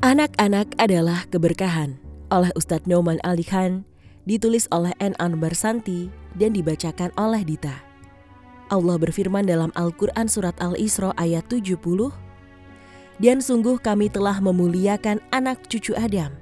Anak-anak adalah keberkahan oleh Ustadz Noman Ali Khan, ditulis oleh N. Anbar Santi dan dibacakan oleh Dita. Allah berfirman dalam Al-Quran Surat Al-Isra ayat 70, Dan sungguh kami telah memuliakan anak cucu Adam,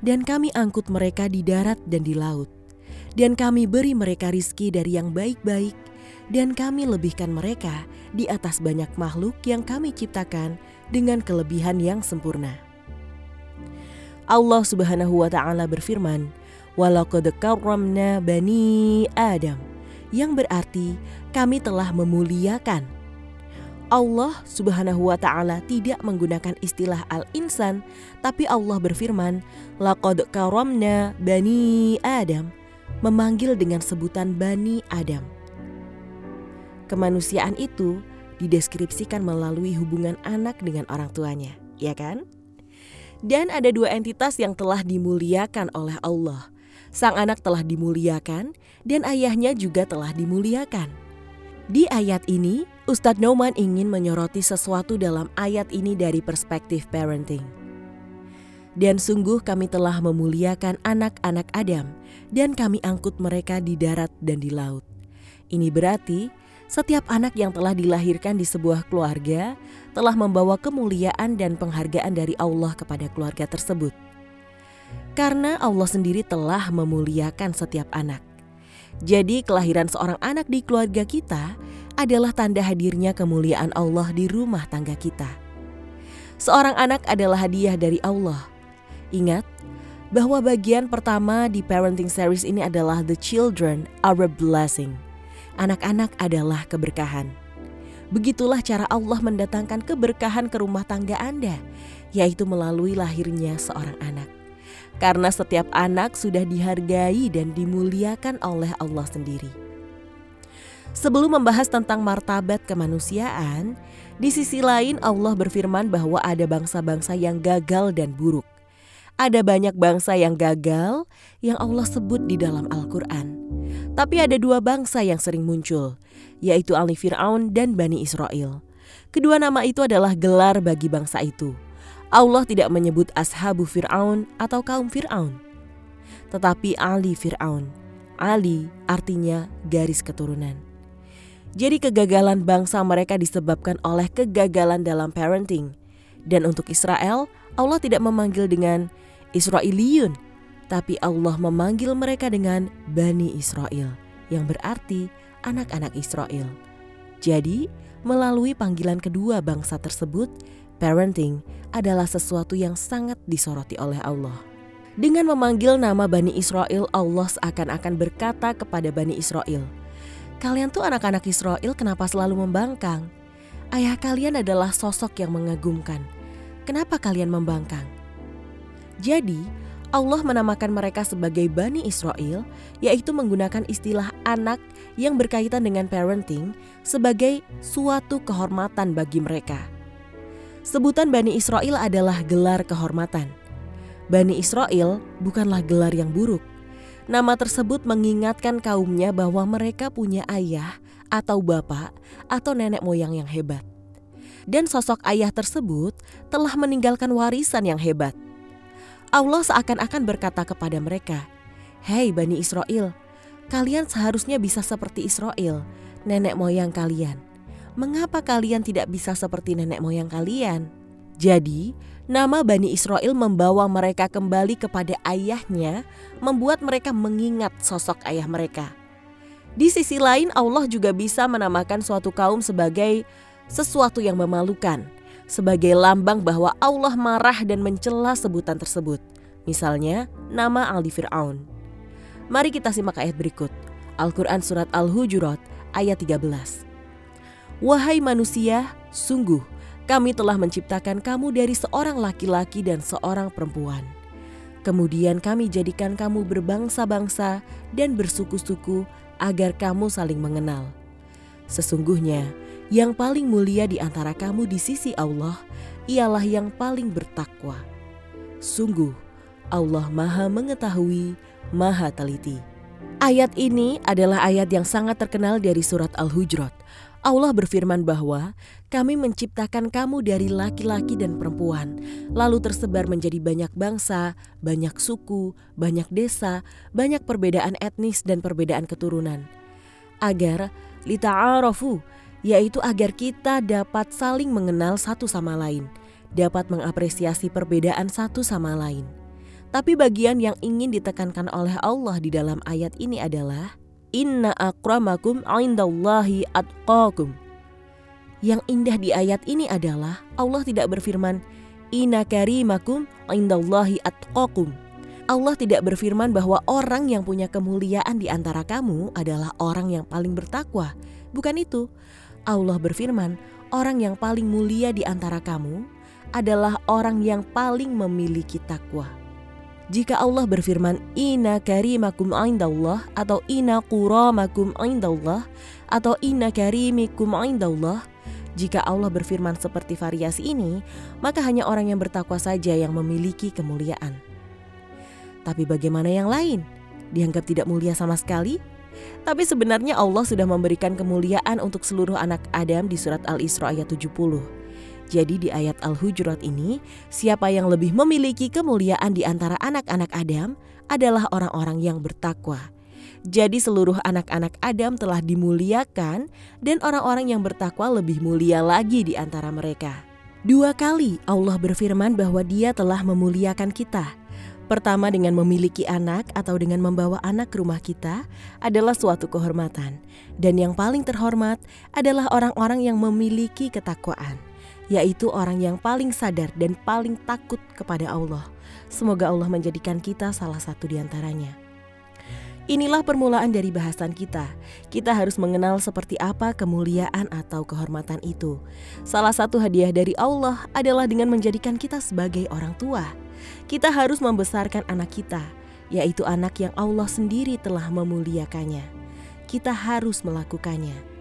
dan kami angkut mereka di darat dan di laut, dan kami beri mereka rizki dari yang baik-baik, dan kami lebihkan mereka di atas banyak makhluk yang kami ciptakan dengan kelebihan yang sempurna. Allah Subhanahu wa taala berfirman, "Walaqad karramna bani Adam." Yang berarti kami telah memuliakan. Allah Subhanahu wa taala tidak menggunakan istilah al-insan, tapi Allah berfirman, "Laqad karramna bani Adam." Memanggil dengan sebutan Bani Adam. Kemanusiaan itu dideskripsikan melalui hubungan anak dengan orang tuanya, ya kan? Dan ada dua entitas yang telah dimuliakan oleh Allah. Sang anak telah dimuliakan dan ayahnya juga telah dimuliakan. Di ayat ini, Ustadz Nauman ingin menyoroti sesuatu dalam ayat ini dari perspektif parenting. Dan sungguh kami telah memuliakan anak-anak Adam dan kami angkut mereka di darat dan di laut. Ini berarti setiap anak yang telah dilahirkan di sebuah keluarga telah membawa kemuliaan dan penghargaan dari Allah kepada keluarga tersebut. Karena Allah sendiri telah memuliakan setiap anak. Jadi, kelahiran seorang anak di keluarga kita adalah tanda hadirnya kemuliaan Allah di rumah tangga kita. Seorang anak adalah hadiah dari Allah. Ingat bahwa bagian pertama di parenting series ini adalah the children are a blessing anak-anak adalah keberkahan. Begitulah cara Allah mendatangkan keberkahan ke rumah tangga Anda, yaitu melalui lahirnya seorang anak. Karena setiap anak sudah dihargai dan dimuliakan oleh Allah sendiri. Sebelum membahas tentang martabat kemanusiaan, di sisi lain Allah berfirman bahwa ada bangsa-bangsa yang gagal dan buruk. Ada banyak bangsa yang gagal yang Allah sebut di dalam Al-Quran. Tapi ada dua bangsa yang sering muncul, yaitu Ali Fir'aun dan Bani Israel. Kedua nama itu adalah gelar bagi bangsa itu. Allah tidak menyebut ashabu Fir'aun atau kaum Fir'aun. Tetapi Ali Fir'aun. Ali artinya garis keturunan. Jadi kegagalan bangsa mereka disebabkan oleh kegagalan dalam parenting. Dan untuk Israel, Allah tidak memanggil dengan Israeliun tapi Allah memanggil mereka dengan Bani Israel, yang berarti anak-anak Israel. Jadi, melalui panggilan kedua bangsa tersebut, parenting adalah sesuatu yang sangat disoroti oleh Allah. Dengan memanggil nama Bani Israel, Allah seakan-akan berkata kepada Bani Israel, "Kalian tuh anak-anak Israel, kenapa selalu membangkang? Ayah kalian adalah sosok yang mengagumkan. Kenapa kalian membangkang?" Jadi, Allah menamakan mereka sebagai Bani Israel, yaitu menggunakan istilah anak yang berkaitan dengan parenting sebagai suatu kehormatan bagi mereka. Sebutan Bani Israel adalah gelar kehormatan. Bani Israel bukanlah gelar yang buruk. Nama tersebut mengingatkan kaumnya bahwa mereka punya ayah atau bapak atau nenek moyang yang hebat. Dan sosok ayah tersebut telah meninggalkan warisan yang hebat Allah seakan-akan berkata kepada mereka, "Hei Bani Israel, kalian seharusnya bisa seperti Israel, nenek moyang kalian. Mengapa kalian tidak bisa seperti nenek moyang kalian?" Jadi, nama Bani Israel membawa mereka kembali kepada ayahnya, membuat mereka mengingat sosok ayah mereka. Di sisi lain, Allah juga bisa menamakan suatu kaum sebagai sesuatu yang memalukan sebagai lambang bahwa Allah marah dan mencela sebutan tersebut. Misalnya, nama Aldi Fir'aun. Mari kita simak ayat berikut. Al-Quran Surat Al-Hujurat ayat 13. Wahai manusia, sungguh kami telah menciptakan kamu dari seorang laki-laki dan seorang perempuan. Kemudian kami jadikan kamu berbangsa-bangsa dan bersuku-suku agar kamu saling mengenal. Sesungguhnya, yang paling mulia di antara kamu di sisi Allah ialah yang paling bertakwa. Sungguh, Allah Maha Mengetahui, Maha Teliti. Ayat ini adalah ayat yang sangat terkenal dari Surat Al-Hujurat. Allah berfirman bahwa kami menciptakan kamu dari laki-laki dan perempuan, lalu tersebar menjadi banyak bangsa, banyak suku, banyak desa, banyak perbedaan etnis dan perbedaan keturunan. Agar lita'arafu, yaitu agar kita dapat saling mengenal satu sama lain, dapat mengapresiasi perbedaan satu sama lain. Tapi bagian yang ingin ditekankan oleh Allah di dalam ayat ini adalah Inna akramakum indallahi atqakum. Yang indah di ayat ini adalah Allah tidak berfirman Inna karimakum indallahi atqakum. Allah tidak berfirman bahwa orang yang punya kemuliaan di antara kamu adalah orang yang paling bertakwa. Bukan itu. Allah berfirman, orang yang paling mulia di antara kamu adalah orang yang paling memiliki takwa. Jika Allah berfirman Ina karimakum indallah atau Ina kuramakum indallah atau Ina karimikum indallah jika Allah berfirman seperti variasi ini, maka hanya orang yang bertakwa saja yang memiliki kemuliaan. Tapi bagaimana yang lain? Dianggap tidak mulia sama sekali? Tapi sebenarnya Allah sudah memberikan kemuliaan untuk seluruh anak Adam di surat Al-Isra ayat 70. Jadi di ayat Al-Hujurat ini, siapa yang lebih memiliki kemuliaan di antara anak-anak Adam adalah orang-orang yang bertakwa. Jadi seluruh anak-anak Adam telah dimuliakan dan orang-orang yang bertakwa lebih mulia lagi di antara mereka. Dua kali Allah berfirman bahwa dia telah memuliakan kita. Pertama dengan memiliki anak atau dengan membawa anak ke rumah kita adalah suatu kehormatan. Dan yang paling terhormat adalah orang-orang yang memiliki ketakwaan yaitu orang yang paling sadar dan paling takut kepada Allah. Semoga Allah menjadikan kita salah satu di antaranya. Inilah permulaan dari bahasan kita. Kita harus mengenal seperti apa kemuliaan atau kehormatan itu. Salah satu hadiah dari Allah adalah dengan menjadikan kita sebagai orang tua. Kita harus membesarkan anak kita, yaitu anak yang Allah sendiri telah memuliakannya. Kita harus melakukannya.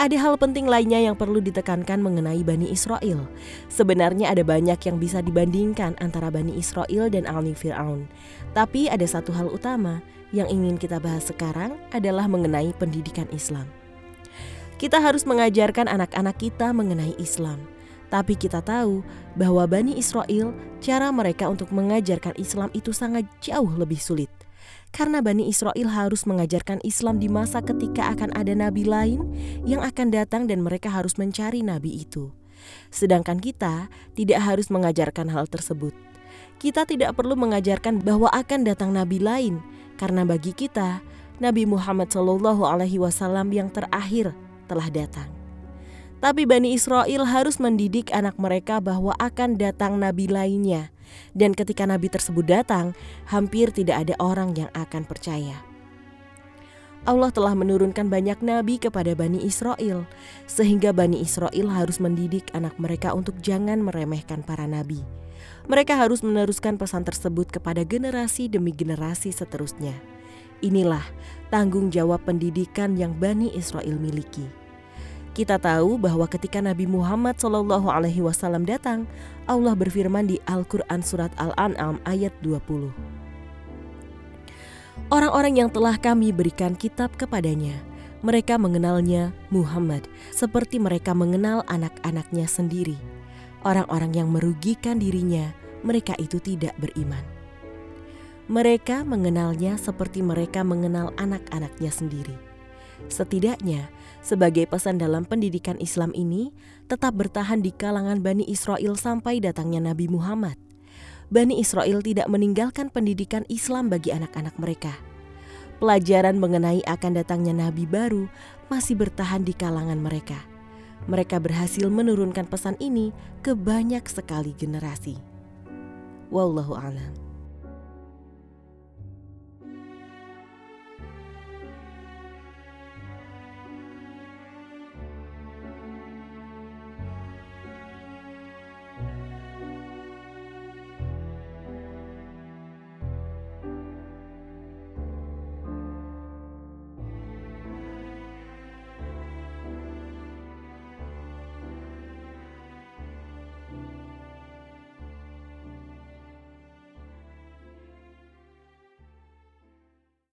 Ada hal penting lainnya yang perlu ditekankan mengenai Bani Israel. Sebenarnya ada banyak yang bisa dibandingkan antara Bani Israel dan Alni Fir'aun. Tapi ada satu hal utama yang ingin kita bahas sekarang adalah mengenai pendidikan Islam. Kita harus mengajarkan anak-anak kita mengenai Islam. Tapi kita tahu bahwa Bani Israel, cara mereka untuk mengajarkan Islam itu sangat jauh lebih sulit karena Bani Israel harus mengajarkan Islam di masa ketika akan ada nabi lain yang akan datang dan mereka harus mencari nabi itu. Sedangkan kita tidak harus mengajarkan hal tersebut. Kita tidak perlu mengajarkan bahwa akan datang nabi lain karena bagi kita Nabi Muhammad Shallallahu alaihi wasallam yang terakhir telah datang. Tapi Bani Israel harus mendidik anak mereka bahwa akan datang nabi lainnya dan ketika nabi tersebut datang, hampir tidak ada orang yang akan percaya. Allah telah menurunkan banyak nabi kepada Bani Israel, sehingga Bani Israel harus mendidik anak mereka untuk jangan meremehkan para nabi. Mereka harus meneruskan pesan tersebut kepada generasi demi generasi seterusnya. Inilah tanggung jawab pendidikan yang Bani Israel miliki. Kita tahu bahwa ketika Nabi Muhammad Shallallahu Alaihi Wasallam datang, Allah berfirman di Al-Quran Surat Al-An'am ayat 20. Orang-orang yang telah kami berikan kitab kepadanya, mereka mengenalnya Muhammad seperti mereka mengenal anak-anaknya sendiri. Orang-orang yang merugikan dirinya, mereka itu tidak beriman. Mereka mengenalnya seperti mereka mengenal anak-anaknya sendiri. Setidaknya, sebagai pesan dalam pendidikan Islam ini tetap bertahan di kalangan Bani Israel sampai datangnya Nabi Muhammad. Bani Israel tidak meninggalkan pendidikan Islam bagi anak-anak mereka. Pelajaran mengenai akan datangnya Nabi baru masih bertahan di kalangan mereka. Mereka berhasil menurunkan pesan ini ke banyak sekali generasi. Wallahu a'lam.